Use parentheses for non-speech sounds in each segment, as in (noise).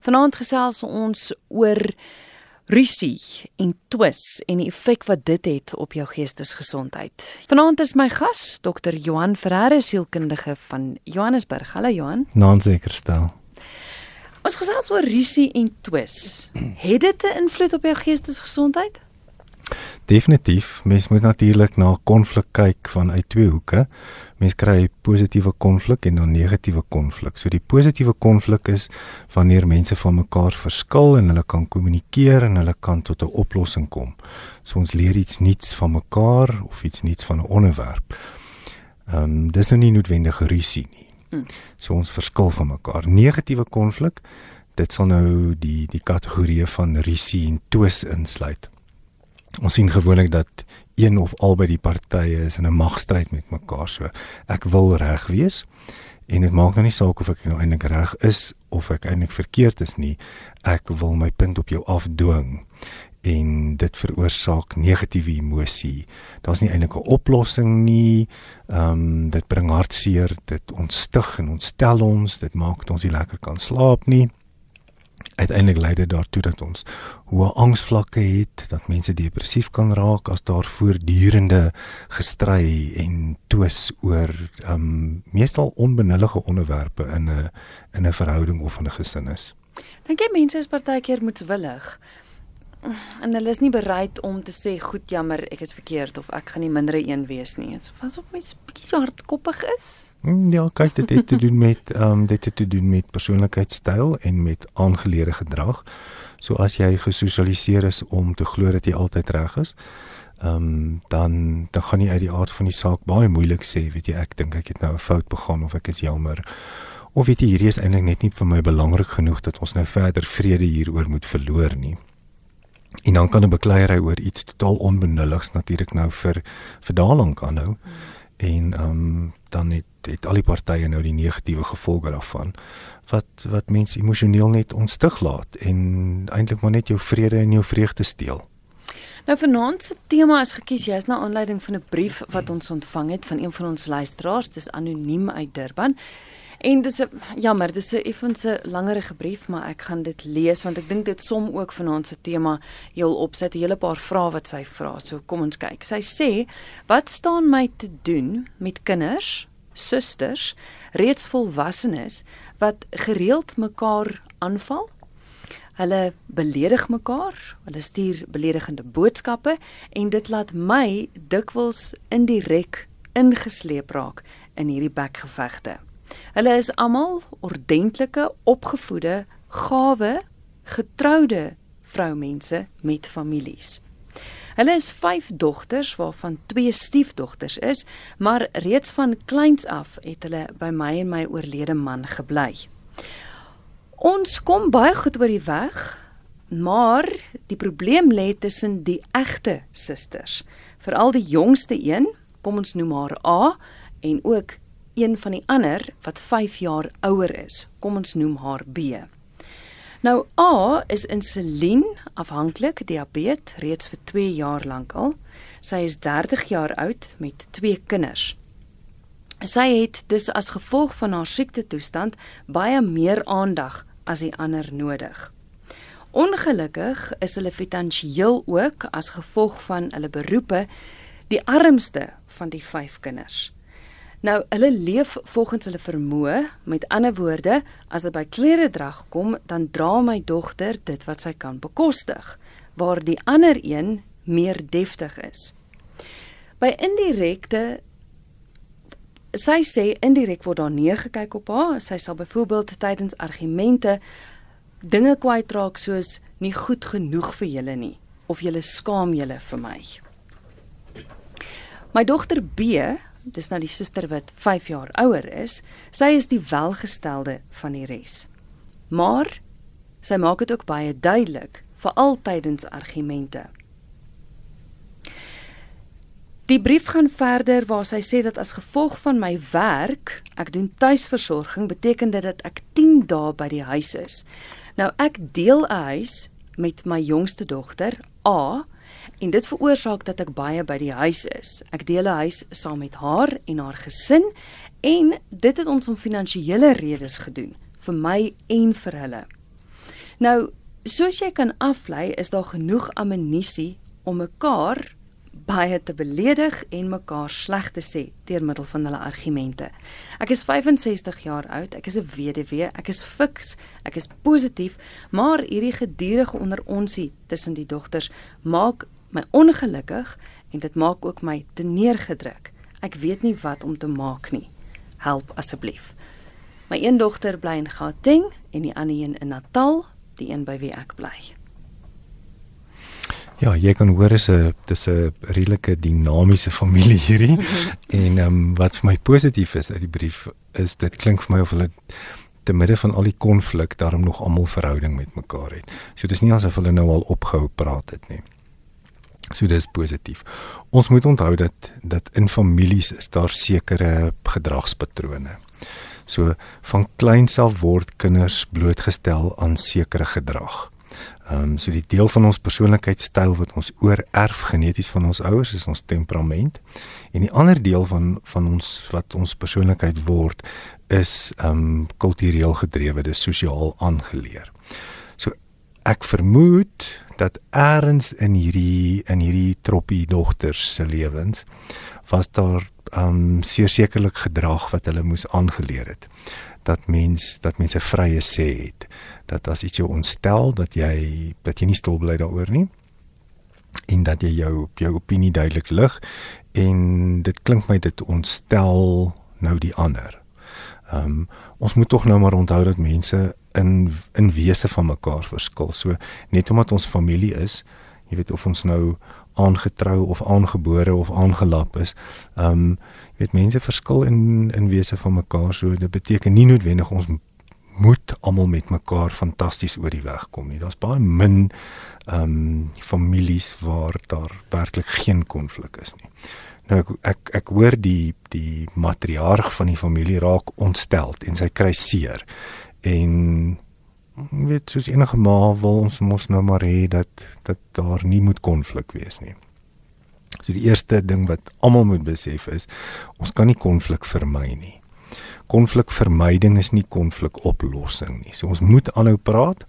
Vanaand gesels ons oor rusie en twis en die effek wat dit het op jou geestesgesondheid. Vanaand is my gas Dr. Johan Ferreira sielkundige van Johannesburg. Hallo Johan. Naam seker stel. Ons gesels oor rusie en twis. (clears throat) Het dit 'n invloed op jou geestesgesondheid? Definitief. Mens moet natuurlik na konflik kyk vanuit twee hoeke. Mens kry positiewe konflik en dan negatiewe konflik. So die positiewe konflik is wanneer mense van mekaar verskil en hulle kan kommunikeer en hulle kan tot 'n oplossing kom. So ons leer iets nuuts van mekaar of iets nuuts van 'n onderwerp. Ehm um, dis nou nie noodwendige rusie nie. Hmm. So ons verskil van mekaar. Negatiewe konflik, dit sal nou die die kategorie van rusie en twis insluit. Ons sien gewoonlik dat een of albei die partye is in 'n magstryd met mekaar so. Ek wil reg wees en dit maak nou nie saak of ek nou eintlik reg is of ek eintlik verkeerd is nie. Ek wil my punt op jou afdwing en dit veroorsaak negatiewe emosie. Daar's nie eintlik 'n oplossing nie. Ehm um, dit bring hartseer, dit ontstig en ontstel ons, dit maak dit ons nie lekker kan slaap nie uiteindelik lei dit daartoe dat ons hoë angsvlakke het, dat mense depressief kan raak as daar voortdurende gestry en twis oor ehm um, meestal onbenullige onderwerpe in 'n in 'n verhouding of in 'n gesin is. Dink jy mense is partykeer moetswillig en hulle is nie bereid om te sê goed jammer ek is verkeerd of ek gaan nie mindere een wees nie. Dit was op my bietjie so hardkoppig is. Mm, ja, kyk dit het te doen met ehm um, dit het te doen met persoonlikheidstyl en met aangeleerde gedrag. So as jy gesosialiseer is om te glo dat jy altyd reg is, ehm um, dan dan gaan jy uit die aard van die saak baie moeilik sê, weet jy, ek dink ek het nou 'n fout begaan of ek is jammer. Of weet jy, hierdie is eintlik net nie vir my belangrik genoeg dat ons nou verder vrede hieroor moet verloor nie. En dan kan 'n bekleierery oor iets totaal onbenulligs natuurlik nou vir vir daarlank aanhou. Hmm. En ehm um, dan het het al die partye nou die negatiewe gevolge daarvan wat wat mense emosioneel net ontstig laat en eintlik maar net jou vrede en jou vreugde steel. Nou vanaand se tema is gekies jy's na aanleiding van 'n brief wat ons ontvang het van een van ons luisteraars, dis anoniem uit Durban. En dis 'n jammer, dis 'n effense langerige brief, maar ek gaan dit lees want ek dink dit som ook vanaand se tema heel op. Sy het 'n hele paar vrae wat sy vra. So kom ons kyk. Sy sê: "Wat staan my te doen met kinders, susters, reeds volwassenes wat gereeld mekaar aanval?" Hulle beledig mekaar, hulle stuur beledigende boodskappe en dit laat my dikwels indirek ingesleep raak in hierdie bekgevegte. Hulle is almal ordentlike, opgevoede, gawe, getroude vroumense met families. Hulle is 5 dogters waarvan 2 stiefdogters is, maar reeds van kleins af het hulle by my en my oorlede man gebly. Ons kom baie goed oor die weg, maar die probleem lê tussen die egte susters, veral die jongste een, kom ons noem haar A en ook een van die ander wat 5 jaar ouer is. Kom ons noem haar B. Nou A is insulien afhanklik diabetes reeds vir 2 jaar lank al. Sy is 30 jaar oud met 2 kinders. Sy het dus as gevolg van haar siekte toestand baie meer aandag as die ander nodig. Ongelukkig is hulle finansiëel ook as gevolg van hulle beroepe die armste van die 5 kinders. Nou, hulle leef volgens hulle vermoë. Met ander woorde, as dit by klere drag kom, dan dra my dogter dit wat sy kan bekostig, waar die ander een meer deftig is. By indirekte sy sê indirek word daar neergekyk op haar. Sy sal byvoorbeeld tydens argumente dinge kwytraak soos nie goed genoeg vir julle nie of julle skaam julle vir my. My dogter B dis nou die suster wat 5 jaar ouer is, sy is die welgestelde van die res. Maar sy maak dit ook baie duidelik vir altydens argumente. Die brief gaan verder waar sy sê dat as gevolg van my werk, ek doen tuisversorging, beteken dit dat ek 10 dae by die huis is. Nou ek deel 'n huis met my jongste dogter, A, en dit veroorsaak dat ek baie by die huis is. Ek deel 'n huis saam met haar en haar gesin en dit het ons om finansiële redes gedoen vir my en vir hulle. Nou, soos jy kan aflei, is daar genoeg ammunisie om mekaar baie te beledig en mekaar sleg te sê deur middel van hulle argumente. Ek is 65 jaar oud, ek is 'n weduwee, ek is fiks, ek is positief, maar hierdie gedurende onder onsie tussen die dogters maak my ongelukkig en dit maak ook my te neergedruk. Ek weet nie wat om te maak nie. Help asseblief. My een dogter bly in Gauteng en die ander een in Natal, die een by wie ek bly. Ja, jy kan hoor is 'n dis 'n redelike dinamiese familie hierdie. (laughs) en ehm um, wat vir my positief is uit die brief is dit klink vir my of hulle te midde van al die konflik daarom nog almal verhouding met mekaar het. So dis nie asof hulle nou al opgehou praat het nie. So dis positief. Ons moet onthou dat dat in families is daar sekere gedragspatrone. So van kleins af word kinders blootgestel aan sekere gedrag. Ehm um, so die deel van ons persoonlikheidstyl wat ons oorerf geneties van ons ouers is ons temperament. En die ander deel van van ons wat ons persoonlikheid word is ehm um, kultureel gedrewe, dis sosiaal aangeleer. Ek vermoed dat eers in hierdie in hierdie troppie dogters se lewens was daar ehm um, sekerlik gedrag wat hulle moes aangeleer het dat mens dat mense vrye sê het dat as iets jou ontstel dat jy dat jy nie stil bly daaroor nie en dat jy jou jou opinie duidelik lig en dit klink my dit ontstel nou die ander. Ehm um, ons moet tog nou maar onthou dat mense in in wese van mekaar verskil. So net omdat ons familie is, jy weet of ons nou aangetrou of aangebore of aangelap is, ehm um, weet mense verskil in in wese van mekaar. So dit beteken nie noodwendig ons moet almal met mekaar fantasties oor die weg kom nie. Daar's baie min ehm um, families waar daar werklik geen konflik is nie. Nou ek ek, ek hoor die die matriarg van die familie raak ontsteld en sy kry seer. En weet soos enige ma wil ons mos nou maar hê dat dat daar nie moet konflik wees nie. So die eerste ding wat almal moet besef is ons kan nie konflik vermy nie. Konflikvermyding is nie konflikoplossing nie. So ons moet aanhou praat.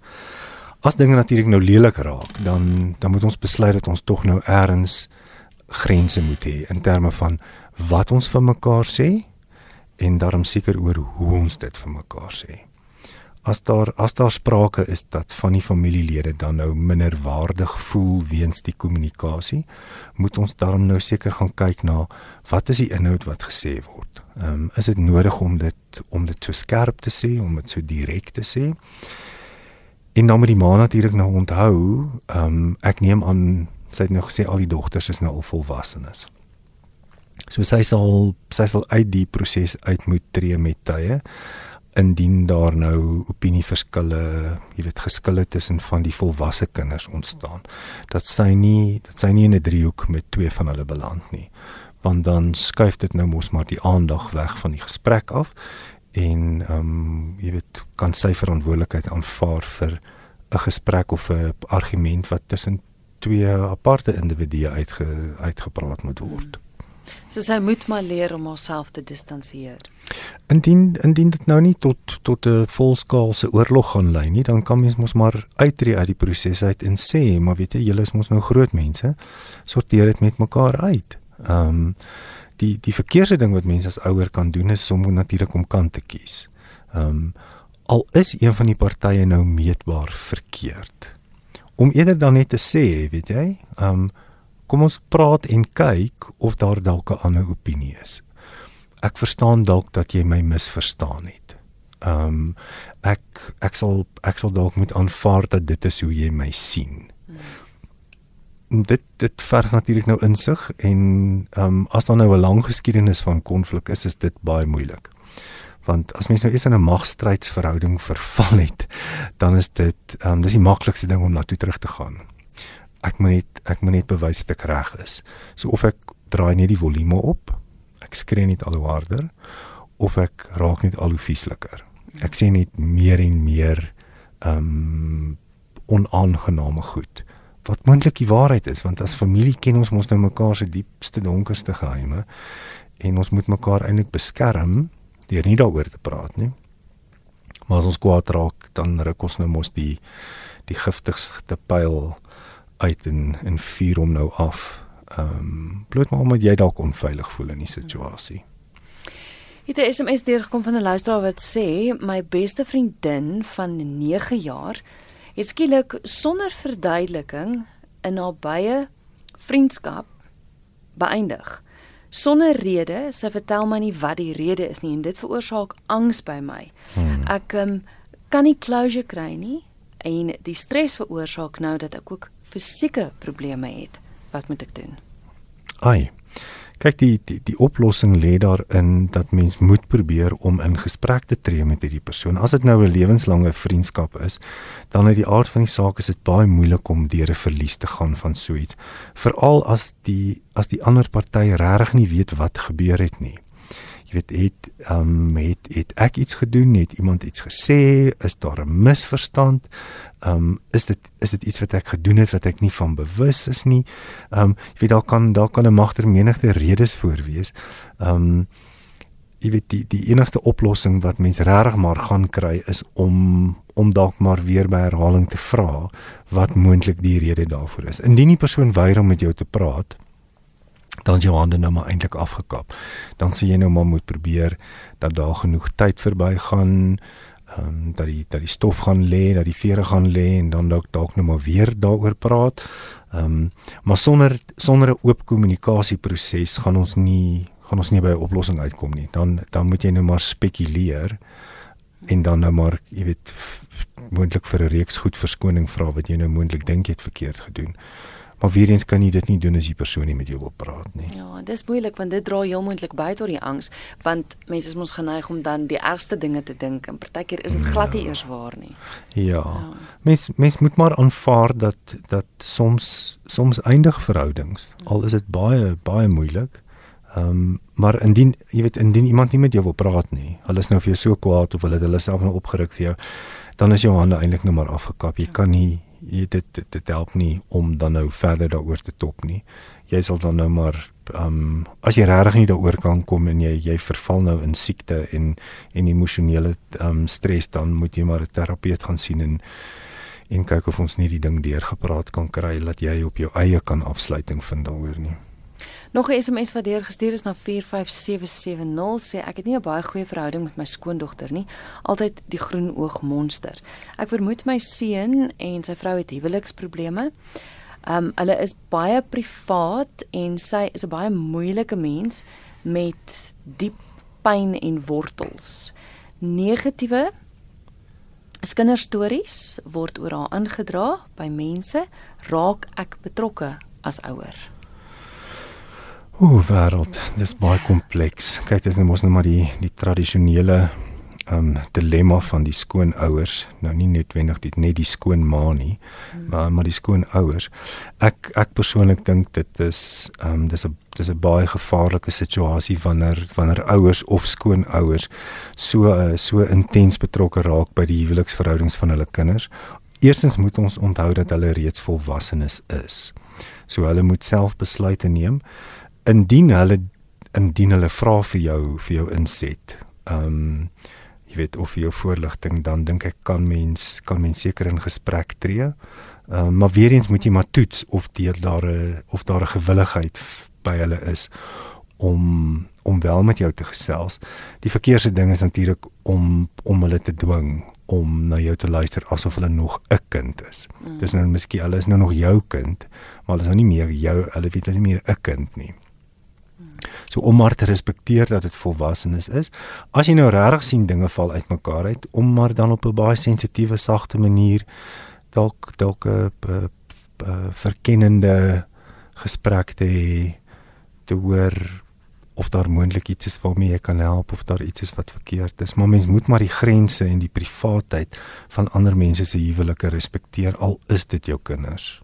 As dinge natuurlik nou lelik raak, dan dan moet ons besluit dat ons tog nou eers grense moet hê in terme van wat ons vir mekaar sê en daarom seker oor hoe ons dit vir mekaar sê as daar as daar sprake is dat van die familielede dan nou minderwaardig voel weens die kommunikasie, moet ons daarom nou seker gaan kyk na wat is die inhoud wat gesê word. Ehm um, is dit nodig om dit om dit so skerp te sê, om dit so direk te sê? En dan moet die ma natuurlik nou onthou, ehm um, ek neem aan sy het nou gesê al die dogters is nou al volwassenes. So sy sal sy sal uit die proses uit moet tree met tye indien daar nou opinieverskille, jy weet geskille tussen van die volwasse kinders ontstaan. Dat sy nie dat sy nie in 'n driehoek met twee van hulle beland nie. Want dan skuif dit nou mos maar die aandag weg van die gesprek af en ehm um, jy weet kan sy verantwoordelikheid aanvaar vir 'n gesprek of 'n argument wat tussen twee aparte individue uitge, uitgepraat moet word. So sy moet maar leer om haarself te distansieer. Indien indien dit nou nie tot tot 'n volskaalse oorlog gaan lei nie, dan kan mens mos maar uittreë uit die proses uit en sê, maar weet jy, julle is mos nou groot mense, sorteer dit met mekaar uit. Ehm um, die die verkeerde ding wat mense as ouer kan doen is om natuurlik om kant te kies. Ehm um, al is een van die partye nou meetbaar verkeerd. Om eerder dan net te sê, weet jy, ehm um, kom ons praat en kyk of daar dalk 'n ander opinie is. Ek verstaan dalk dat jy my misverstaan het. Ehm um, ek ek sal ek sal dalk moet aanvaar dat dit is hoe jy my sien. Hmm. Dit dit verg natuurlik nou insig en ehm um, as daar nou 'n lang geskiedenis van konflik is, is dit baie moeilik. Want as mens nou eens in 'n magstrydsverhouding verval het, dan is dit ehm um, dis die maklikste ding om na toe terug te gaan ek moet net ek moet net bewys dat ek reg is. So of ek draai net die volume op, ek skree net al hoe harder of ek raak net al hoe viesliker. Ek sê net meer en meer ehm um, onaangename goed. Wat moontlik die waarheid is, want as familie ken ons mos nou mekaar se diepste donkerste geheime en ons moet mekaar eintlik beskerm deur nie daaroor te praat nie. Maar as ons kwaad raak, dan ruk ons nou mos die die giftigste pyl uit en en vuur hom nou af. Ehm um, bloot maar omdat jy dalk onveilig voel in die situasie. Het 'n SMS deurgekom van 'n luisteraar wat sê my beste vriendin van 9 jaar het skielik sonder verduideliking in haar baie vriendskap beëindig. Sonder rede, sy vertel my nie wat die rede is nie en dit veroorsaak angs by my. Hmm. Ek um, kan nie closure kry nie en die stres veroorsaak nou dat ek ook fisieke probleme het. Wat moet ek doen? Ai. Kyk die die die oplossing lê daarin dat mens moet probeer om in gesprek te tree met hierdie persoon. As dit nou 'n lewenslange vriendskap is, dan uit die aard van die saak is dit baie moeilik om deur 'n verlies te gaan van so iets. Veral as die as die ander party regtig nie weet wat gebeur het nie jy weet het ehm um, het het ek iets gedoen? Het iemand iets gesê? Is daar 'n misverstand? Ehm um, is dit is dit iets wat ek gedoen het wat ek nie van bewus is nie? Ehm um, jy weet daar kan daar kan 'n magter menigte redes voor wees. Ehm um, jy weet die die enigste oplossing wat mens regtig maar gaan kry is om om dalk maar weer by herhaling te vra wat moontlik die rede daarvoor is. Indien die persoon weier om met jou te praat dan jou hande nou maar eintlik afgekap. Dan sê jy nou maar moet probeer dat daar genoeg tyd verbygaan, ehm um, dat die dat die stof gaan lê, dat die vere gaan lê en dan dalk dalk nou maar weer daaroor praat. Ehm um, maar sonder sonder 'n oop kommunikasieproses gaan ons nie gaan ons nie by 'n oplossing uitkom nie. Dan dan moet jy nou maar spekuleer en dan nou maar jy weet moontlik vir 'n reeks goed verskoning vra wat jy nou moontlik dink jy het verkeerd gedoen. Maar weer eens kan jy dit nie doen as die persoon nie met jou wil praat nie. Ja, dis moeilik want dit dra heel moontlik by tot die angs want mense is mos geneig om dan die ergste dinge te dink en partykeer is dit glad nie ja. eers waar nie. Ja. ja. Mens mens moet maar aanvaar dat dat soms soms eindig verhoudings al is dit baie baie moeilik. Ehm um, maar indien jy weet indien iemand nie met jou wil praat nie, hulle is nou vir jou so kwaad of hulle het hulle self nou opgeruk vir jou, dan is jou hande eintlik nou maar afgekap. Jy ja. kan nie jy dit, dit dit help nie om dan nou verder daaroor te top nie. Jy sal dan nou maar ehm um, as jy regtig nie daaroor kan kom en jy jy verval nou in siekte en en emosionele ehm um, stres dan moet jy maar 'n terapeut gaan sien en en kyk of ons nie die ding deurgepraat kan kry dat jy op jou eie kan afsluiting vind daaroor nie. Nog 'n SMS wat deur gestuur is na 45770 sê ek het nie 'n baie goeie verhouding met my skoondogter nie, altyd die groen oog monster. Ek vermoed my seun en sy vrou het huweliksprobleme. Um hulle is baie privaat en sy is 'n baie moeilike mens met diep pyn en wortels. Negatiewe kinderstories word oor haar aangedra by mense, raak ek betrokke as ouer. Ooh, wêreld, dis baie kompleks. Kyk, dis nou mos nou maar die die tradisionele um, dilemma van die skoonouers. Nou nie noodwendig dit net die skoonma nie, maar maar die skoonouers. Ek ek persoonlik dink dit is um, dis 'n dis 'n baie gevaarlike situasie wanneer wanneer ouers of skoonouers so uh, so intens betrokke raak by die huweliksverhoudings van hulle kinders. Eerstens moet ons onthou dat hulle reeds volwassenes is. So hulle moet self besluite neem indien hulle indien hulle vra vir jou vir jou inset. Ehm um, jy weet of vir jou voorligting dan dink ek kan mens kan mens seker in gesprek tree. Ehm um, maar weer eens moet jy maar toets of deur daar 'n of daar 'n gewilligheid by hulle is om om wel met jou te gesels. Die verkeerde ding is natuurlik om om hulle te dwing om na jou te luister asof hulle nog 'n kind is. Mm. Dis nou miskien hulle is nou nog jou kind, maar hulle is nou nie meer jou, hulle weet hulle is nie meer 'n kind nie. So om maar te respekteer dat dit volwassenes is. As jy nou regtig sien dinge val uitmekaar uit, om maar dan op 'n baie sensitiewe, sagte manier dalk dalk 'n verkennende gesprek te te hoor of daar moontlik iets is waarmee jy kan help of daar iets is wat verkeerd is. Maar mens moet maar die grense en die privaatheid van ander mense se huwelike respekteer al is dit jou kinders.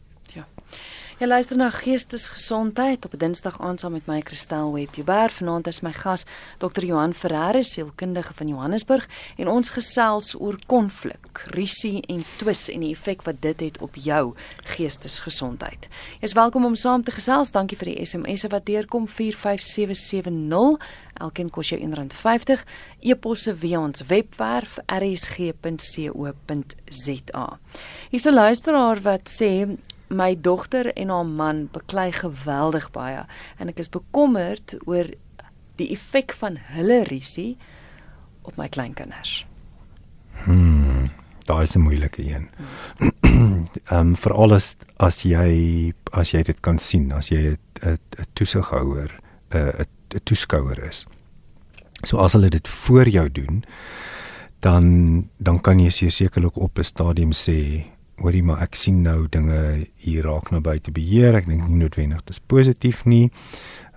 Ja. Jy luister na Geestesgesondheid op 'n Dinsdag aand saam met my Kristel Webber. Vanaand is my gas Dr. Johan Ferreira, sielkundige van Johannesburg, en ons gesels oor konflik, risie en twis en die effek wat dit het op jou geestesgesondheid. Jy is welkom om saam te gesels. Dankie vir die SMS'e wat deurkom 45770. Elkeen kos jou R1.50. E-posse via ons webwerf rsg.co.za. Hier's 'n luisteraar wat sê my dogter en haar man beklei geweldig baie en ek is bekommerd oor die effek van hulle risie op my kleinkinders. Hmm, daai is 'n moeilike een. (clears throat) Ehm um, veral as as jy as jy dit kan sien, as jy 'n toesighouer, 'n 'n toeskouer is. So as hulle dit voor jou doen, dan dan kan jy sekerlik op 'n stadium sê hoorie maar ek sien nou dinge hier raak na buite beheer. Ek dink nie noodwendig dit is positief nie.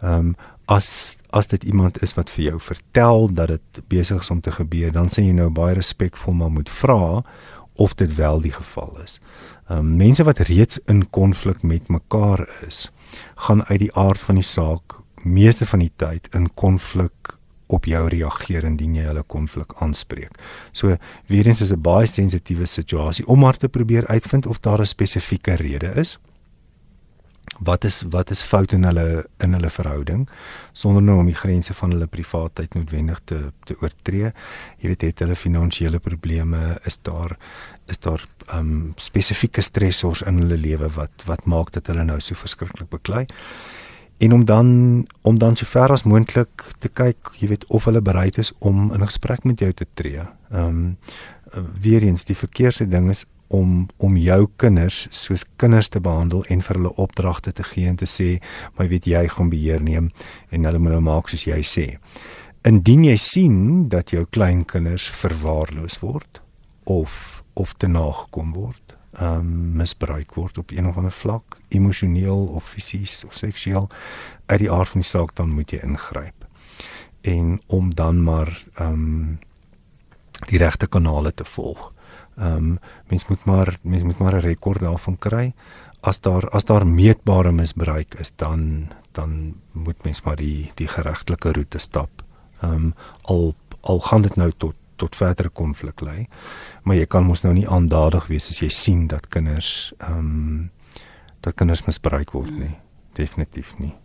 Ehm um, as as dit iemand is wat vir jou vertel dat dit besig is om te gebeur, dan sê jy nou baie respekvol maar moet vra of dit wel die geval is. Ehm um, mense wat reeds in konflik met mekaar is, gaan uit die aard van die saak meeste van die tyd in konflik op jou reageer indien jy hulle konflik aanspreek. So weer eens is 'n baie sensitiewe situasie om maar te probeer uitvind of daar 'n spesifieke rede is. Wat is wat is fout in hulle in hulle verhouding sonder nou om die grense van hulle privaatheid noodwendig te te oortree. Jy weet het hulle finansiële probleme, is daar is daar um spesifieke stressors in hulle lewe wat wat maak dat hulle nou so verskriklik beklei en om dan om dan so ver as moontlik te kyk, jy weet of hulle bereid is om in gesprek met jou te tree. Ehm um, weer eens die verkeerde ding is om om jou kinders soos kinders te behandel en vir hulle opdragte te gee en te sê, "Maar weet jy, gaan beheer neem en hulle moet nou maak soos jy sê." Indien jy sien dat jou kleinkinders verwaarloos word of of te nagekom word ehm um, misbruik word op een of ander vlak, emosioneel of fisies of seksueel uit die aard van die saak dan moet jy ingryp. En om dan maar ehm um, die regte kanale te volg. Ehm um, mens moet maar mens moet maar 'n rekord daarvan kry. As daar as daar meetbare misbruik is, dan dan moet mens maar die die geregtelike roete stap. Ehm um, al al gaan dit nou tot tot verdere konflik lei. Maar jy kan mos nou nie aandadig wees as jy sien dat kinders ehm um, dat kinders misbruik word nie. Definitief nie.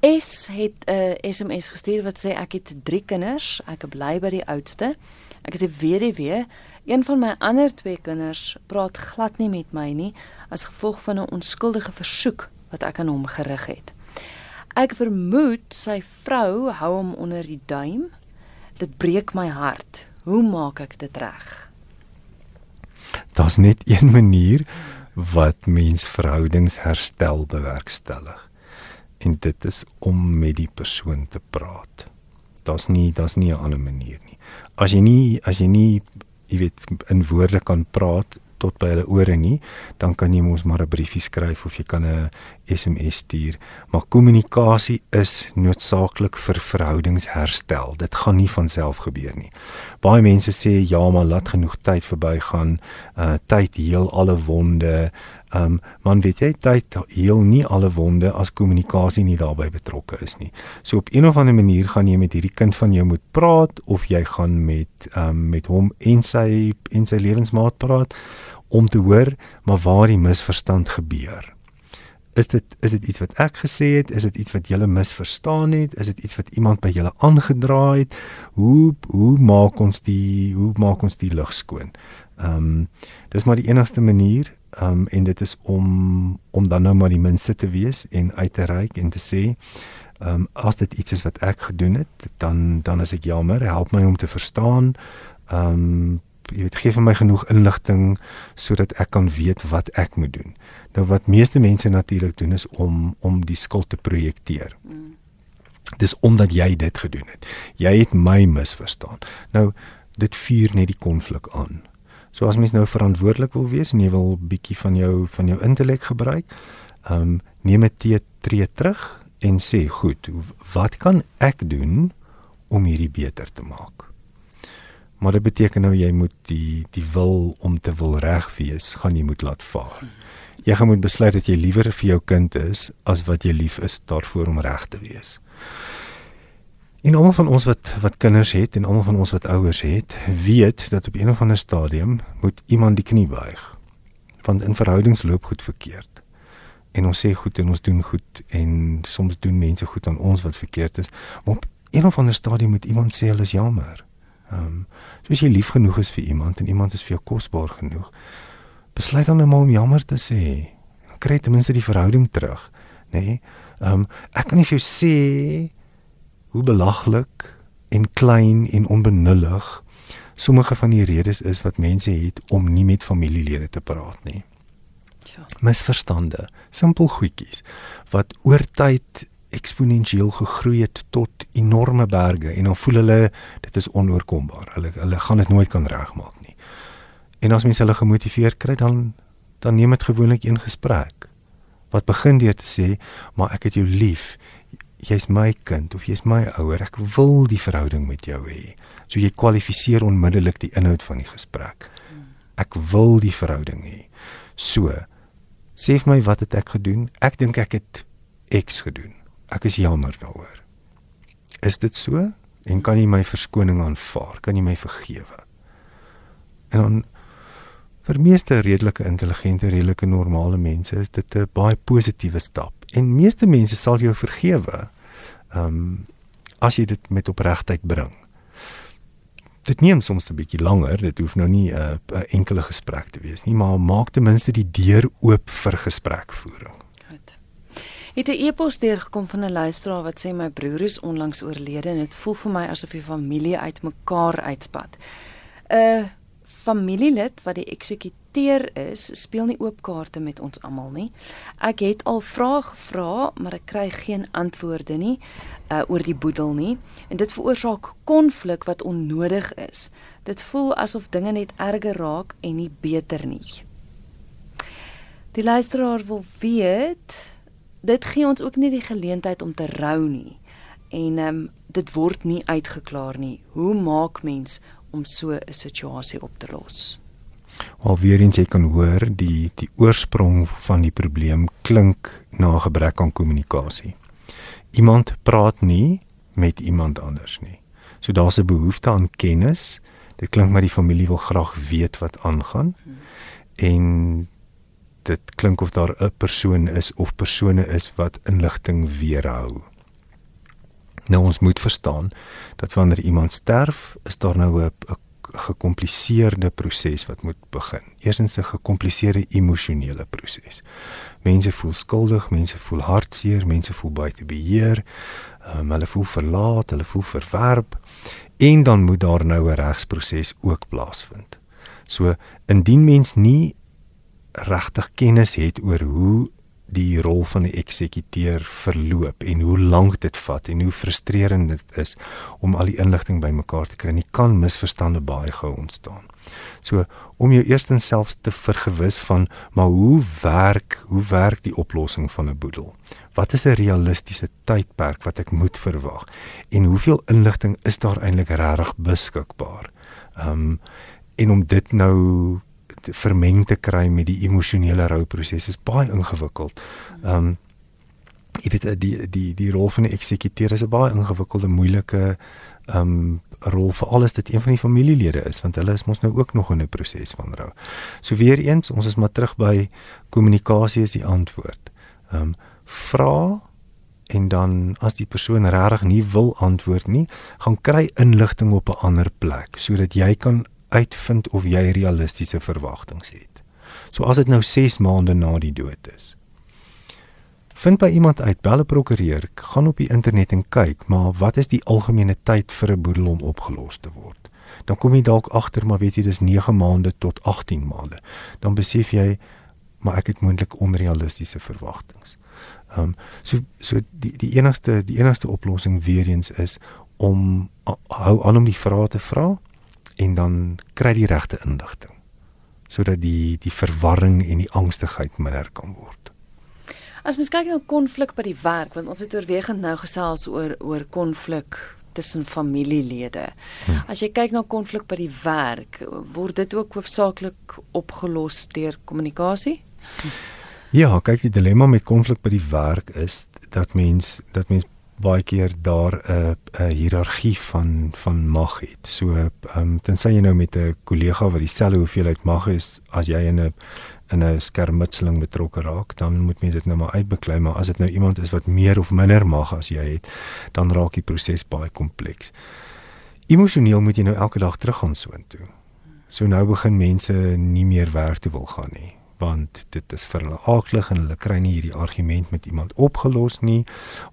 Es het 'n uh, SMS gestuur wat sê ek het 3 kinders, ek bly by die oudste. Ek is 'n weduwee. Een van my ander twee kinders praat glad nie met my nie as gevolg van 'n onskuldige versoek wat ek aan hom gerig het. Ek vermoed sy vrou hou hom onder die duim dit breek my hart. Hoe maak ek dit reg? Daar's net een manier wat mens verhoudings herstel bewerkstellig. En dit is om met die persoon te praat. Daar's nie daar's nie 'n ander manier nie. As jy nie as jy nie jy weet in woorde kan praat tot by hulle ore nie, dan kan jy mos maar 'n briefie skryf of jy kan 'n SMS stuur. Maar kommunikasie is noodsaaklik vir verhoudingsherstel. Dit gaan nie van self gebeur nie. Baie mense sê ja, maar laat genoeg tyd verbygaan. Uh tyd heel alle wonde. Um man weet jy tyd heel nie alle wonde as kommunikasie nie daarbey betrokke is nie. So op een of ander manier gaan jy met hierdie kind van jou moet praat of jy gaan met um met hom en sy en sy lewensmaat praat om te hoor maar waar die misverstand gebeur. Is dit is dit iets wat ek gesê het? Is dit iets wat julle misverstaan het? Is dit iets wat iemand by julle aangedraai het? Hoe hoe maak ons die hoe maak ons die lug skoon? Ehm um, dis maar die enigste manier ehm um, en dit is om om dan nou maar die minste te wees en uit te reik en te sê ehm um, as dit iets is wat ek gedoen het, dan dan is ek jammer. Help my om te verstaan. Ehm um, jy weet gee vir my genoeg inligting sodat ek kan weet wat ek moet doen. Nou wat meeste mense natuurlik doen is om om die skuld te projekteer. Mm. Dis omdat jy dit gedoen het. Jy het my misverstaan. Nou dit vuur net die konflik aan. So as mens nou verantwoordelik wil wees en jy wil bietjie van jou van jou intellek gebruik, ehm um, neem 'n tree terug en sê, "Goed, wat kan ek doen om hierdie beter te maak?" Maar dit beteken nou jy moet die die wil om te wil reg wees, gaan jy moet laat vaar. Jy gaan moet besluit dat jy liewer vir jou kind is as wat jy lief is daarvoor om reg te wees. En almal van ons wat wat kinders het en almal van ons wat ouers het, weet dat op een of ander stadium moet iemand die knie buig. Want in verhoudings loop goed verkeerd. En ons sê goed en ons doen goed en soms doen mense goed aan ons wat verkeerd is, maar op een of ander stadium moet iemand sê hulle is jammer. Ehm, um, soos jy lief genoeg is vir iemand en iemand is vir jou kosbaar genoeg, besluit dan nou om jammer te sê. Kry ten minste die verhouding terug, nê? Nee? Ehm, um, ek kan nie vir jou sê hoe belaglik en klein en onbenullig sommige van die redes is wat mense het om nie met familielede te praat nie. Ja. Misverstande, simpel goedjies wat oor tyd eksponensieel gegroei het tot enorme berge en dan voel hulle dit is onoorkombaar. Hulle hulle gaan dit nooit kan regmaak nie. En as mense hulle gemotiveer kry dan dan neem dit gewoonlik een gesprek wat begin deur te sê, "Maar ek het jou lief jy's my kind of jy's my ouer, ek wil die verhouding met jou hê. So jy kwalifiseer onmiddellik die inhoud van die gesprek. Ek wil die verhouding hê. So sê vir my wat het ek gedoen? Ek dink ek het X gedoen. Ek is jammer daaroor. Is dit so? En kan jy my verskoning aanvaar? Kan jy my vergewe? En dan vir meeste redelike intelligente, redelike normale mense is dit 'n baie positiewe stap. En meeste mense sal jou vergewe. Ehm um, as jy dit met opregtheid bring. Dit neem soms 'n bietjie langer, dit hoef nou nie 'n uh, enkele gesprek te wees nie, maar maak ten minste die deur oop vir gesprekvoering. Goed. Het 'n e-pos deurgekom van 'n luisteraar wat sê my broer is onlangs oorlede en dit voel vir my asof die familie uitmekaar uitspat. 'n uh, familielid wat die eksekuteur is, speel nie oop kaarte met ons almal nie. Ek het al vrae gevra, maar ek kry geen antwoorde nie uh, oor die boedel nie en dit veroorsaak konflik wat onnodig is. Dit voel asof dinge net erger raak en nie beter nie. Die luisteraar wil weet, dit gee ons ook nie die geleentheid om te rou nie. En ehm um, dit word nie uitgeklaar nie. Hoe maak mens om so 'n situasie op te los. Al weer eens jy kan hoor die die oorsprong van die probleem klink na gebrek aan kommunikasie. Iemand praat nie met iemand anders nie. So daar's 'n behoefte aan kennis. Dit klink maar die familie wil graag weet wat aangaan. Hmm. En dit klink of daar 'n persoon is of persone is wat inligting weerhou. Nou ons moet verstaan dat wanneer iemand sterf, is daar nou 'n gekompliseerde proses wat moet begin. Eerstens 'n gekompliseerde emosionele proses. Mense voel skuldig, mense voel hartseer, mense voel buite beheer, um, hulle voel verlaat, hulle voel verwerp en dan moet daar nou 'n regsproses ook plaasvind. So indien mens nie regtig kennis het oor hoe die rol van die eksekuteur verloop en hoe lank dit vat en hoe frustrerend dit is om al die inligting bymekaar te kry. Nie kan misverstande baie gou ontstaan. So om jou eerstens self te vergewis van maar hoe werk hoe werk die oplossing van 'n boedel? Wat is 'n realistiese tydperk wat ek moet verwag? En hoeveel inligting is daar eintlik regtig beskikbaar? Ehm um, en om dit nou vermeng te kry met die emosionele rouproses is baie ingewikkeld. Ehm um, jy weet die die die rol van die eksekuteur is 'n baie ingewikkelde, moeilike ehm um, rol vir alles dit een van die familielede is want hulle is mos nou ook nog in 'n proses van rou. So weer eens, ons is maar terug by kommunikasie is die antwoord. Ehm um, vra en dan as die persoon regtig nie wil antwoord nie, gaan kry inligting op 'n ander plek sodat jy kan uitvind of jy realistiese verwagtinge het. So as dit nou 6 maande na die dood is. Vind by iemand uit, bel 'n prokureur, gaan op die internet en kyk, maar wat is die algemene tyd vir 'n boedel om opgelos te word? Dan kom jy dalk agter, maar weet jy dis 9 maande tot 18 maande. Dan besef jy maar ek het moontlik onrealistiese verwagtinge. Ehm um, so so die die enigste die enigste oplossing weer eens is om hou aan om die vrae te vra en dan kry die regte inligting sodat die die verwarring en die angstigheid minder kan word. As mens kyk na konflik by die werk want ons het oorwegend nou gesels oor oor konflik tussen familielede. Hmm. As jy kyk na konflik by die werk, word dit ook hoofsaaklik opgelos deur kommunikasie? Ja, kyk die dilemma met konflik by die werk is dat mens dat mens baie keer daar 'n 'n hiërargie van van mag het. So um, tensy jy nou met 'n kollega wat dieselfde hoeveelheid mag is as jy in 'n in 'n skermutseling betrokke raak, dan moet mens dit nou maar uitbeklei, maar as dit nou iemand is wat meer of minder mag as jy het, dan raak die proses baie kompleks. Emosioneel moet jy nou elke dag teruggaan soontoe. So nou begin mense nie meer werk toe wil gaan nie want dit is vir hulle aaklig en hulle kry nie hierdie argument met iemand opgelos nie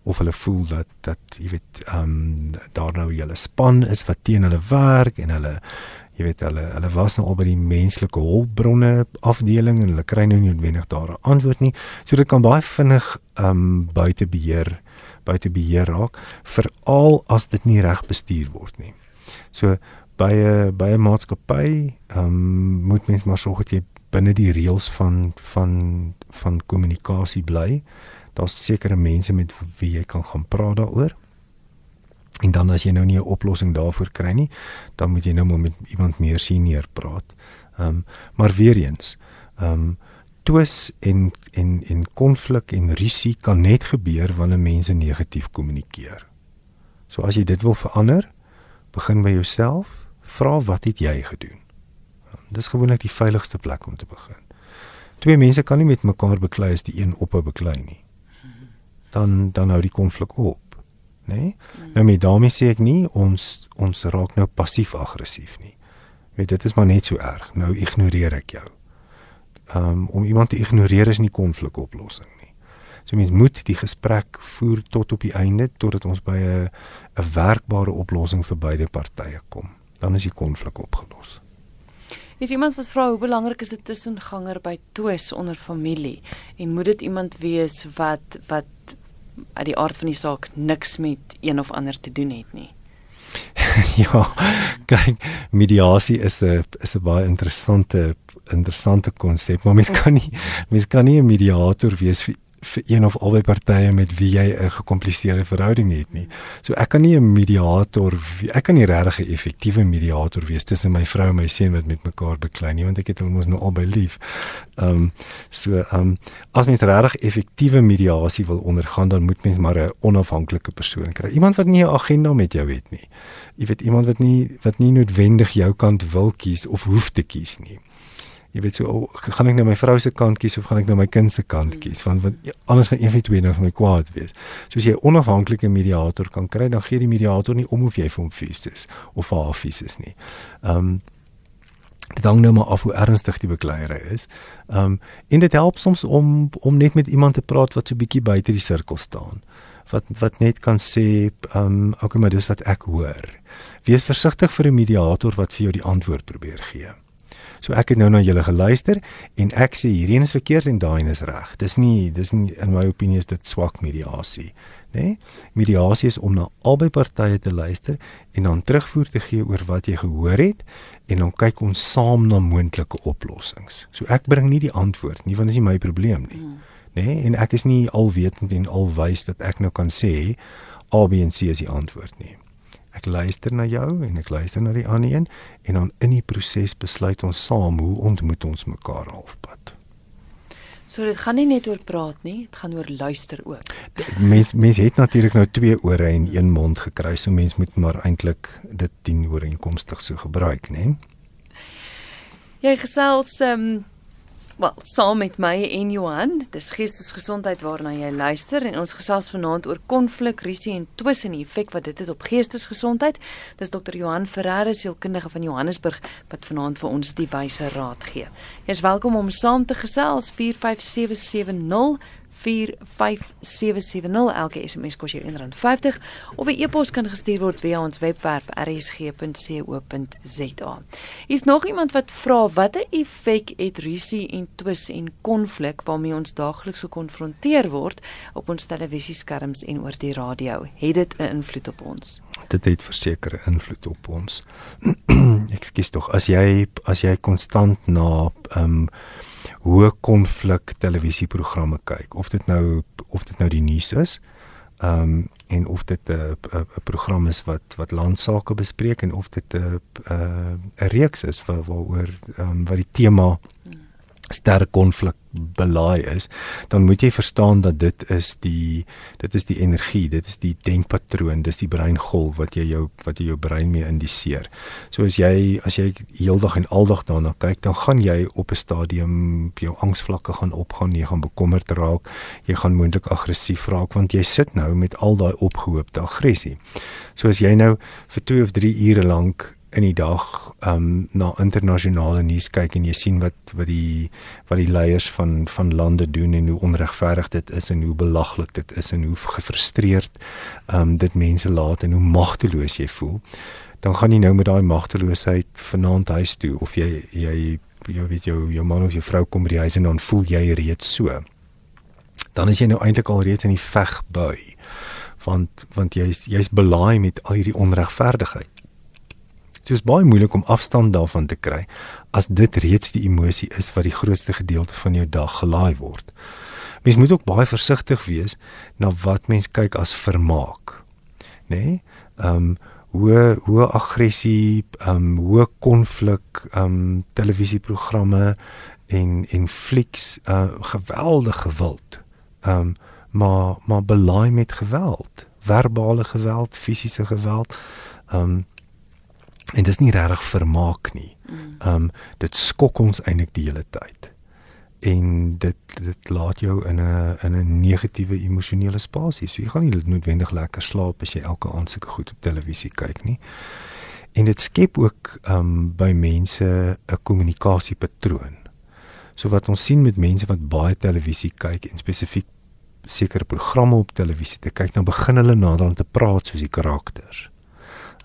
of hulle voel dat dat jy weet ehm um, daar nou julle span is wat teen hulle werk en hulle jy weet hulle hulle was nou al by die menslike hulpbronne afdeling en hulle kry nou nie noodwendig daar 'n antwoord nie. So dit kan baie vinnig ehm um, buite beheer buite beheer raak veral as dit nie reg bestuur word nie. So by 'n by 'n maatskappy ehm um, moet mens maar sorg dat jy binne die reëls van van van kommunikasie bly. Daar's sekere mense met wie jy kan gaan praat daaroor. En dan as jy nou nie 'n oplossing daarvoor kry nie, dan moet jy nou maar met iemand meer senior praat. Ehm um, maar weer eens, ehm um, twis en en en konflik en rusie kan net gebeur wanneer mense negatief kommunikeer. So as jy dit wil verander, begin by jouself, vra wat het jy gedoen? Dis gewoonlik die veiligigste plek om te begin. Twee mense kan nie met mekaar beklei as die een ophou beklei nie. Dan dan hou die konflik op, né? Nee? Nou met daarmee sê ek nie ons ons raak nou passief aggressief nie. Weet dit is maar net so erg. Nou ignoreer ek jou. Um om iemand te ignoreer is nie konflikoplossing nie. So mens moet die gesprek voer tot op die einde totdat ons by 'n 'n werkbare oplossing vir beide partye kom. Dan is die konflik opgelos. Is iemand wat vra hoe belangrik is dit tussenganger by twis onder familie en moet dit iemand wees wat wat uit die aard van die saak niks met een of ander te doen het nie. (laughs) ja, kyk, mediasie is 'n is 'n baie interessante interessante konsep, maar mens kan nie mens kan nie 'n mediator wees vir vir een of albei partye met wie jy 'n gekompliseerde verhouding het nie. So ek kan nie 'n mediator ek kan nie regtig 'n effektiewe mediator wees tussen my vrou en my seun wat met mekaar beklei nie want ek het hulle mos nou albei lief. Ehm um, so ehm um, as mens regtig effektiewe mediasie wil ondergaan dan moet mens maar 'n onafhanklike persoon kry. Iemand wat nie 'n agenda met jou het nie. Jy weet iemand wat nie wat nie noodwendig jou kant wil kies of hoef te kies nie jy weet so oh, gaan ek nou my vrou se kant kies of gaan ek nou my kind se kant hmm. kies want want anders gaan een van die twee nou vir my kwaad wees. So as jy 'n onafhanklike mediator kan kry, dan gee die mediator nie om of jy vir hom vies is of vir haar vies is nie. Ehm um, dit hang nou maar af hoe ernstig die bekleierery is. Ehm um, en dit help soms om om net met iemand te praat wat so bietjie buite die sirkel staan. Wat wat net kan sê, ehm um, okay, maar dis wat ek hoor. Wees versigtig vir 'n mediator wat vir jou die antwoord probeer gee. So ek het nou na julle geluister en ek sê hierdie is verkeerd en daai is reg. Dis nie dis nie in my opinie is dit swak mediasie, né? Nee? Mediasie is om na albei partye te luister en dan terugvoer te gee oor wat jy gehoor het en dan kyk ons saam na moontlike oplossings. So ek bring nie die antwoord nie want dit is nie my probleem nie. Hmm. Né? Nee? En ek is nie alwetend en alwys dat ek nou kan sê A B en C is die antwoord nie. Ek luister na jou en ek luister na die ander een en dan in die proses besluit ons saam hoe ontmoet ons mekaar halfpad. So dit gaan nie net oor praat nie, dit gaan oor luister ook. Mens mens het natuurlik nou twee ore en een mond gekry, so mens moet maar eintlik dit dien ooreenkomstig so gebruik, né? Jy gesels ehm um wel saam met my en Johan. Dis geestesgesondheid waarna jy luister en ons gesels vanaand oor konflik, risie en twis en die effek wat dit het op geestesgesondheid. Dis dokter Johan Ferreira, sielkundige van Johannesburg wat vanaand vir ons die wyse raad gee. Jy is welkom om saam te gesels 45770 45770 elke SMS kos jou R1.50 of 'n e-pos kan gestuur word via ons webwerf rsg.co.za. Is nog iemand wat vra watter effek het rusie en twis en konflik waarmee ons daagliks gekonfronteer word op ons televisieskerms en oor die radio? Het dit 'n invloed op ons? Dit het verseker invloed op ons. (clears throat) Ekskuus tog, as jy as jy konstant na ehm um, hoë konflik televisieprogramme kyk. Of dit nou of dit nou die nuus is Ehm um, en of dit 'n 'n program is wat wat landsake bespreek en of dit 'n 'n 'n reeks is waar waaroor ehm um, wat die tema sterk konflik belaai is, dan moet jy verstaan dat dit is die dit is die energie, dit is die denkpatroon, dis die breingolf wat jy jou wat jy jou brein mee indiseer. So as jy as jy heeldag en aldag daarna kyk, dan gaan jy op 'n stadium jou angsvlakke gaan opgaan, jy gaan bekommerd raak, jy gaan moontlik aggressief raak want jy sit nou met al daai opgehoopte aggressie. So as jy nou vir 2 of 3 ure lank in die dag um na internasionale nuus kyk en jy sien wat wat die wat die leiers van van lande doen en hoe onregverdig dit is en hoe belaglik dit is en hoe gefrustreerd um dit mense laat en hoe magteloos jy voel dan gaan jy nou met daai magteloosheid vanaand huis toe of jy jy jy weet jou jou man of jou vrou kom by die huis en dan voel jy reeds so. Dan is jy nou eintlik al reeds in die veg bui want want jy's jy's belaai met al hierdie onregverdigheid Dit is baie moeilik om afstand daarvan te kry as dit reeds die emosie is wat die grootste gedeelte van jou dag gelaai word. Mens moet ook baie versigtig wees na wat mens kyk as vermaak. Nê? Nee? Ehm um, hoe hoe aggressie, ehm um, hoe konflik, ehm um, televisieprogramme en en flieks uh geweldige geweld. Ehm um, maar maar belaai met geweld, verbale geweld, fisiese geweld. Ehm um, En dis nie regtig vermaak nie. Mm. Ehm um, dit skok ons eintlik die hele tyd. En dit dit laat jou in 'n in 'n negatiewe emosionele spasie. So jy gaan nie noodwendig lekker slaap as jy elke aand sulke goed op televisie kyk nie. En dit skep ook ehm um, by mense 'n kommunikasiepatroon. So wat ons sien met mense wat baie televisie kyk en spesifiek sekere programme op televisie te kyk, dan begin hulle nader aan te praat soos die karakters.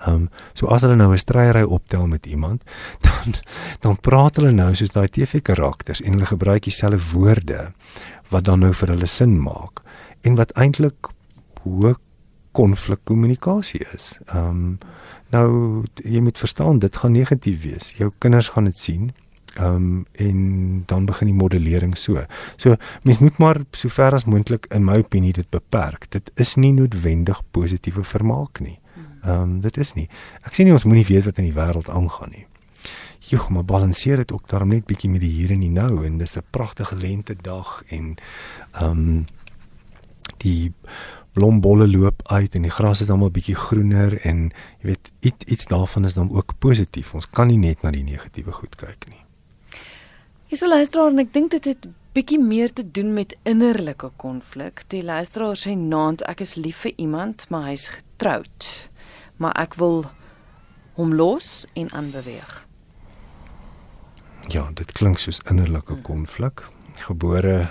Ehm um, so as hulle nou 'n stryery optel met iemand, (laughs) dan dan praat hulle nou soos daai TV karakters en hulle gebruik dieselfde woorde wat dan nou vir hulle sin maak en wat eintlik hoe konflikkommunikasie is. Ehm um, nou jy moet verstaan dit gaan negatief wees. Jou kinders gaan dit sien. Ehm um, en dan begin die modellering so. So mens moet maar so ver as moontlik in my opinie dit beperk. Dit is nie noodwendig positiewe vermaak nie. Ehm um, dit is nie. Ek sê nie ons moenie weet wat in die wêreld aangaan nie. Joh, maar balanseer dit ook daarom net bietjie met die hier en die nou en dis 'n pragtige lente dag en ehm um, die blombolle loop uit en die gras is almal bietjie groener en jy weet iets iets daarvan is dan ook positief. Ons kan nie net na die negatiewe goed kyk nie. Hier sou luister en ek dink dit het bietjie meer te doen met innerlike konflik. Die luisteraar sê naand ek is lief vir iemand, maar hy's getroud maar ek wil hom los en aanbeweeg. Ja, dit klink soos innerlike konflik, gebore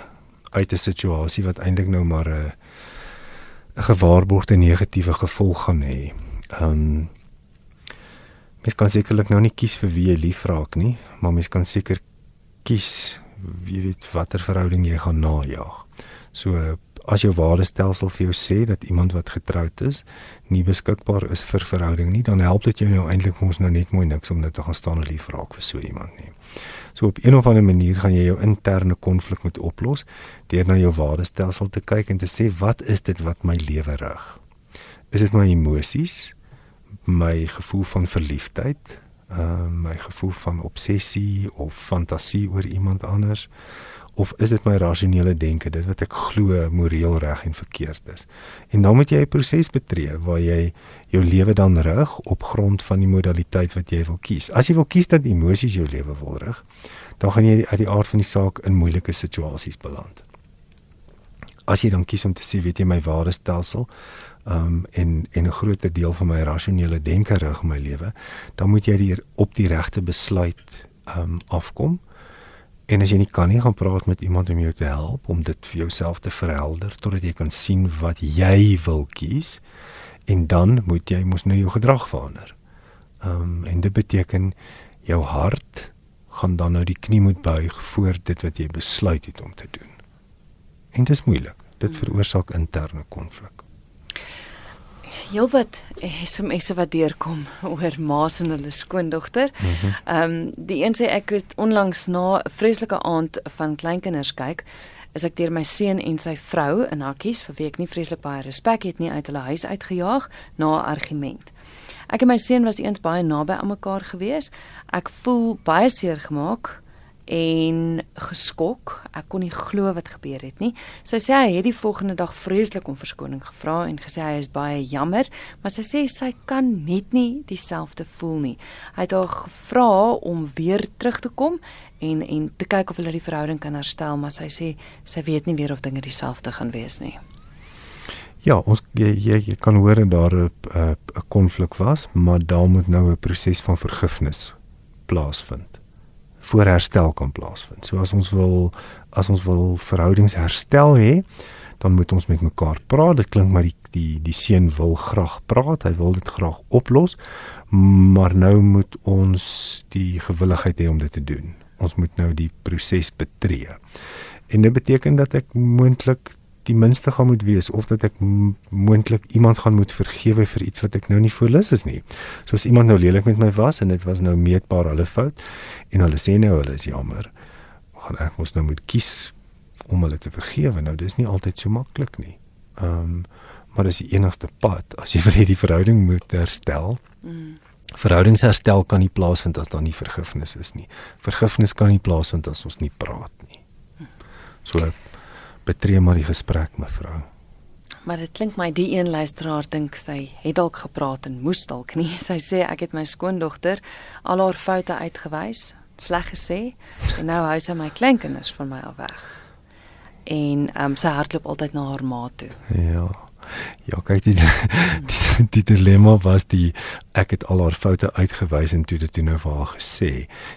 uit 'n situasie wat eintlik nou maar 'n 'n gewaarborgde negatiewe gevolg gaan hê. Ehm um, mens kan sekerlik nou nie kies vir wie jy liefraak nie, maar mens kan seker kies wie weet watter verhouding jy gaan najag. So as jou waardestelsel vir jou sê dat iemand wat getroud is nie beskikbaar is vir verhouding nie, dan help dit jou nou eintlik ons nou net mooi niks om net te gaan staan en lief raak vir so iemand nie. So op 'n of ander manier gaan jy jou interne konflik moet oplos deur na jou waardestelsel te kyk en te sê wat is dit wat my lewe rig? Is dit my emosies? My gevoel van verliefdheid? Uh my gevoel van obsessie of fantasie oor iemand anders? Of is dit my rasionele denke? Dit wat ek glo moreel reg en verkeerd is. En dan moet jy 'n proses betree waar jy jou lewe dan rig op grond van die modaliteit wat jy wil kies. As jy wil kies dat emosies jou lewe wil rig dan gaan jy uit die aard van die saak in moeilike situasies beland. As jy dan kies om te sê weet jy my ware stelsel um en en 'n groot deel van my rasionele denke rig my lewe dan moet jy die op die regte besluit um afkom En as jy nie kan nie gaan praat met iemand om jou te help om dit vir jouself te verhelder totdat jy kan sien wat jy wil kies en dan moet jy mos nou jou gedrag verander. Ehm um, en dit beteken jou hart gaan dan nou die knie moet buig voor dit wat jy besluit het om te doen. En dit is moeilik. Dit veroorsaak interne konflik heelwat SMS'e wat deurkom oor ma's en hulle skoondogter. Mhm. Ehm mm um, die een sê ek het onlangs na 'n vreeslike aand van kleinkinders kyk is ek deur my seun en sy vrou in hakkies vir wie ek nie vreeslik baie respek het nie uit hulle huis uitgejaag na 'n argument. Ek en my seun was eens baie naby aan mekaar gewees. Ek voel baie seer gemaak en geskok. Ek kon nie glo wat gebeur het nie. Sy sê hy het die volgende dag vreeslik om verskoning gevra en gesê hy is baie jammer, maar sy sê sy kan net nie dieselfde voel nie. Hy het haar gevra om weer terug te kom en en te kyk of hulle die verhouding kan herstel, maar sy sê sy weet nie weer of dinge dieselfde gaan wees nie. Ja, ons jy, jy, jy kan hoor dat daar 'n 'n konflik was, maar daar moet nou 'n proses van vergifnis plaasvind voor herstel kan plaasvind. So as ons wil as ons wil verhoudings herstel hê, dan moet ons met mekaar praat. Dit klink maar die die die seun wil graag praat, hy wil dit graag oplos, maar nou moet ons die gewilligheid hê om dit te doen. Ons moet nou die proses betree. En dit beteken dat ek moontlik die minste gaan moet wees of dat ek moontlik iemand gaan moet vergewe vir iets wat ek nou nie voorlus is nie. Soos iemand nou lelik met my was en dit was nou meetbaar hulle fout en hulle sê nou hulle is jammer. Gaan ek mos nou moet kies om hulle te vergewe. Nou dis nie altyd so maklik nie. Ehm um, maar dis die enigste pad as jy wil hê die verhouding moet herstel. Mm. Verhoudingsherstel kan nie plaasvind as daar nie vergifnis is nie. Vergifnis kan nie plaasvind as ons nie praat nie. So betree maar die gesprek mevrou. Maar dit klink my die een luisteraar dink sy het dalk gepraat en moes dalk nie. (laughs) Sy sê ek het my skoondogter al haar foute uitgewys, sleg gesê en nou hou sy my kleinkinders van my af weg. En ehm um, sy hardloop altyd na haar ma toe. Ja. Ja, kyk (laughs) die, die die dilemma was die ek het al haar foute uitgewys en toe dit toe nou vir haar gesê.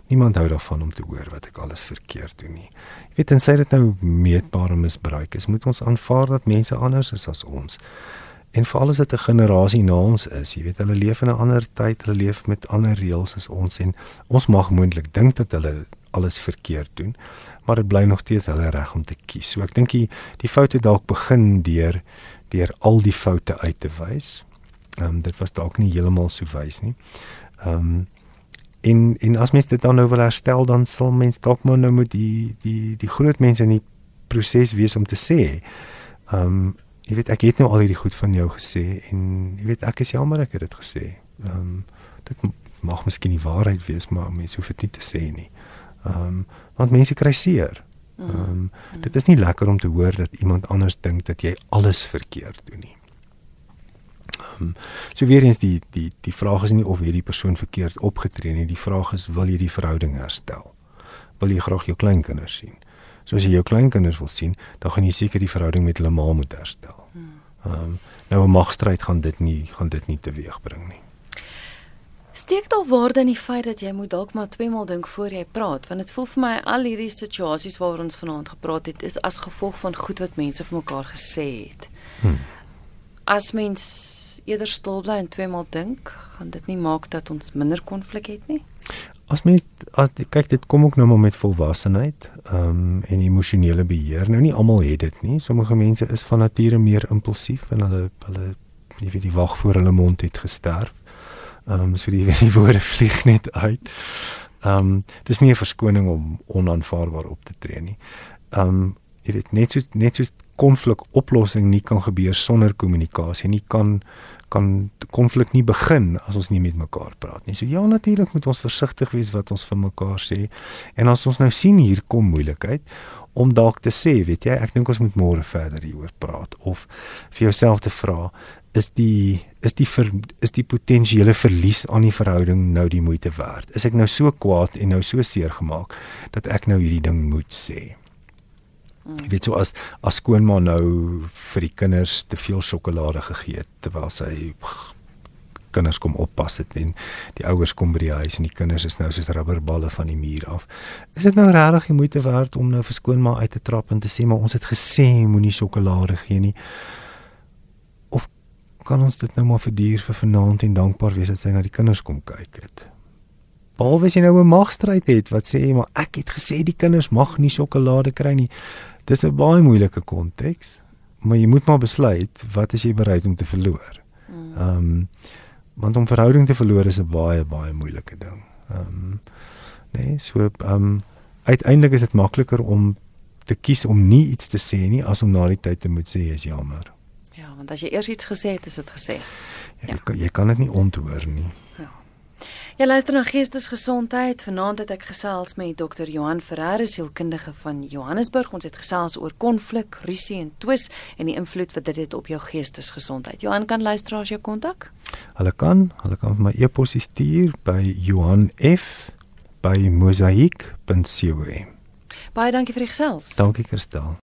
Niemand hou daarvan om te hoor wat ek alles verkeerd doen nie. Jy weet en sê dit nou meetbare misbruik is, moet ons aanvaar dat mense anders is as ons. En veral as dit 'n generasie na ons is, jy weet hulle leef in 'n ander tyd, hulle leef met ander reëls as ons en ons mag moontlik dink dat hulle alles verkeerd doen, maar dit bly nog steeds hulle reg om te kies. So ek dink die die foute dalk begin deur deur al die foute uit te wys. Ehm um, dit was dalk nie heeltemal so wys nie. Ehm um, en en as mens dit dan nou wil herstel, dan sal mens dalk maar nou moet die die die groot mense in die proses wees om te sê. Ehm um, jy weet ek het nou al hierdie goed van jou gesê en jy weet ek is jammer ek het dit gesê. Ehm um, dit mag miskien nie waarheid wees, maar mens hoef dit nie te sê nie. Ehm um, want mense kry seer. Mm. Ehm um, dit is nie lekker om te hoor dat iemand anders dink dat jy alles verkeerd doen nie. Ehm um, so weer eens die die die vraag is nie of hierdie persoon verkeerd opgetree nie, die vraag is wil jy die verhouding herstel? Wil jy graag jou kleinkinders sien? So as jy jou kleinkinders wil sien, dan gaan jy seker die verhouding met hulle ma moet herstel. Mm. Ehm um, nou 'n magstryd gaan dit nie gaan dit nie teweegbring nie. Steek daar waarde in die feit dat jy moet dalk maar twee maal dink voor jy praat, want dit voel vir my al hierdie situasies waaroor ons vanaand gepraat het is as gevolg van goed wat mense vir mekaar gesê het. Hmm. As mens eerder stil bly en twee maal dink, gaan dit nie maak dat ons minder konflik het nie. As mens as, kyk dit kom ook nou maar met volwassenheid, ehm um, en emosionele beheer. Nou nie almal het dit nie. Sommige mense is van nature meer impulsief en hulle hulle jy weet die wag voor hulle mond het gesterf. Ehm um, so die, (laughs) die woorde vlieg net uit. Ehm um, dis nie 'n verskoning om onaanvaarbaar op te tree nie. Ehm um, jy weet net so net so konflikoplossing nie kan gebeur sonder kommunikasie nie kan kan konflik nie begin as ons nie met mekaar praat nie. So ja natuurlik moet ons versigtig wees wat ons vir mekaar sê. En as ons nou sien hier kom moeilikheid om dalk te sê, weet jy, ek dink ons moet môre verder hieroor praat of vir jouself te vra, is die is die ver, is die potensiële verlies aan die verhouding nou die moeite werd? Is ek nou so kwaad en nou so seer gemaak dat ek nou hierdie ding moet sê? Mm. Jy weet so as as skoonma nou vir die kinders te veel sjokolade gegee het terwyl sy kinders kom oppas het en die ouers kom by die huis en die kinders is nou soos rubberballe van die muur af. Is dit nou regtig die moeite werd om nou vir skoonma uit te trap en te sê maar ons het gesê moenie sjokolade gee nie? Kan ons dit nou maar verduur vir vanaand en dankbaar wees dat sy na die kinders kom kyk het. Behalwe as jy nou 'n magstryd het wat sê maar ek het gesê die kinders mag nie sjokolade kry nie. Dis 'n baie moeilike konteks, maar jy moet maar besluit wat is jy bereid om te verloor. Mm. Ehm um, want om verhouding te verloor is 'n baie baie moeilike ding. Ehm um, nee, so ehm um, uiteindelik is dit makliker om te kies om nie iets te sê nie as om na die tyd te moet sê is jammer. Ja, want as jy eers iets gesê het, is dit gesê. Ja, jy, kan, jy kan dit nie onthoor nie. Jy luister na Geestesgesondheid. Vanaand het ek gesels met Dr. Johan Ferreira, sielkundige van Johannesburg. Ons het gesels oor konflik, rusie en twis en die invloed wat dit het op jou geestesgesondheid. Johan kan luisteraars jou kontak? Hulle kan, hulle kan vir my e-pos stuur by johanf@mosaik.com. Baie dankie vir die gesels. Dankie Kerstel.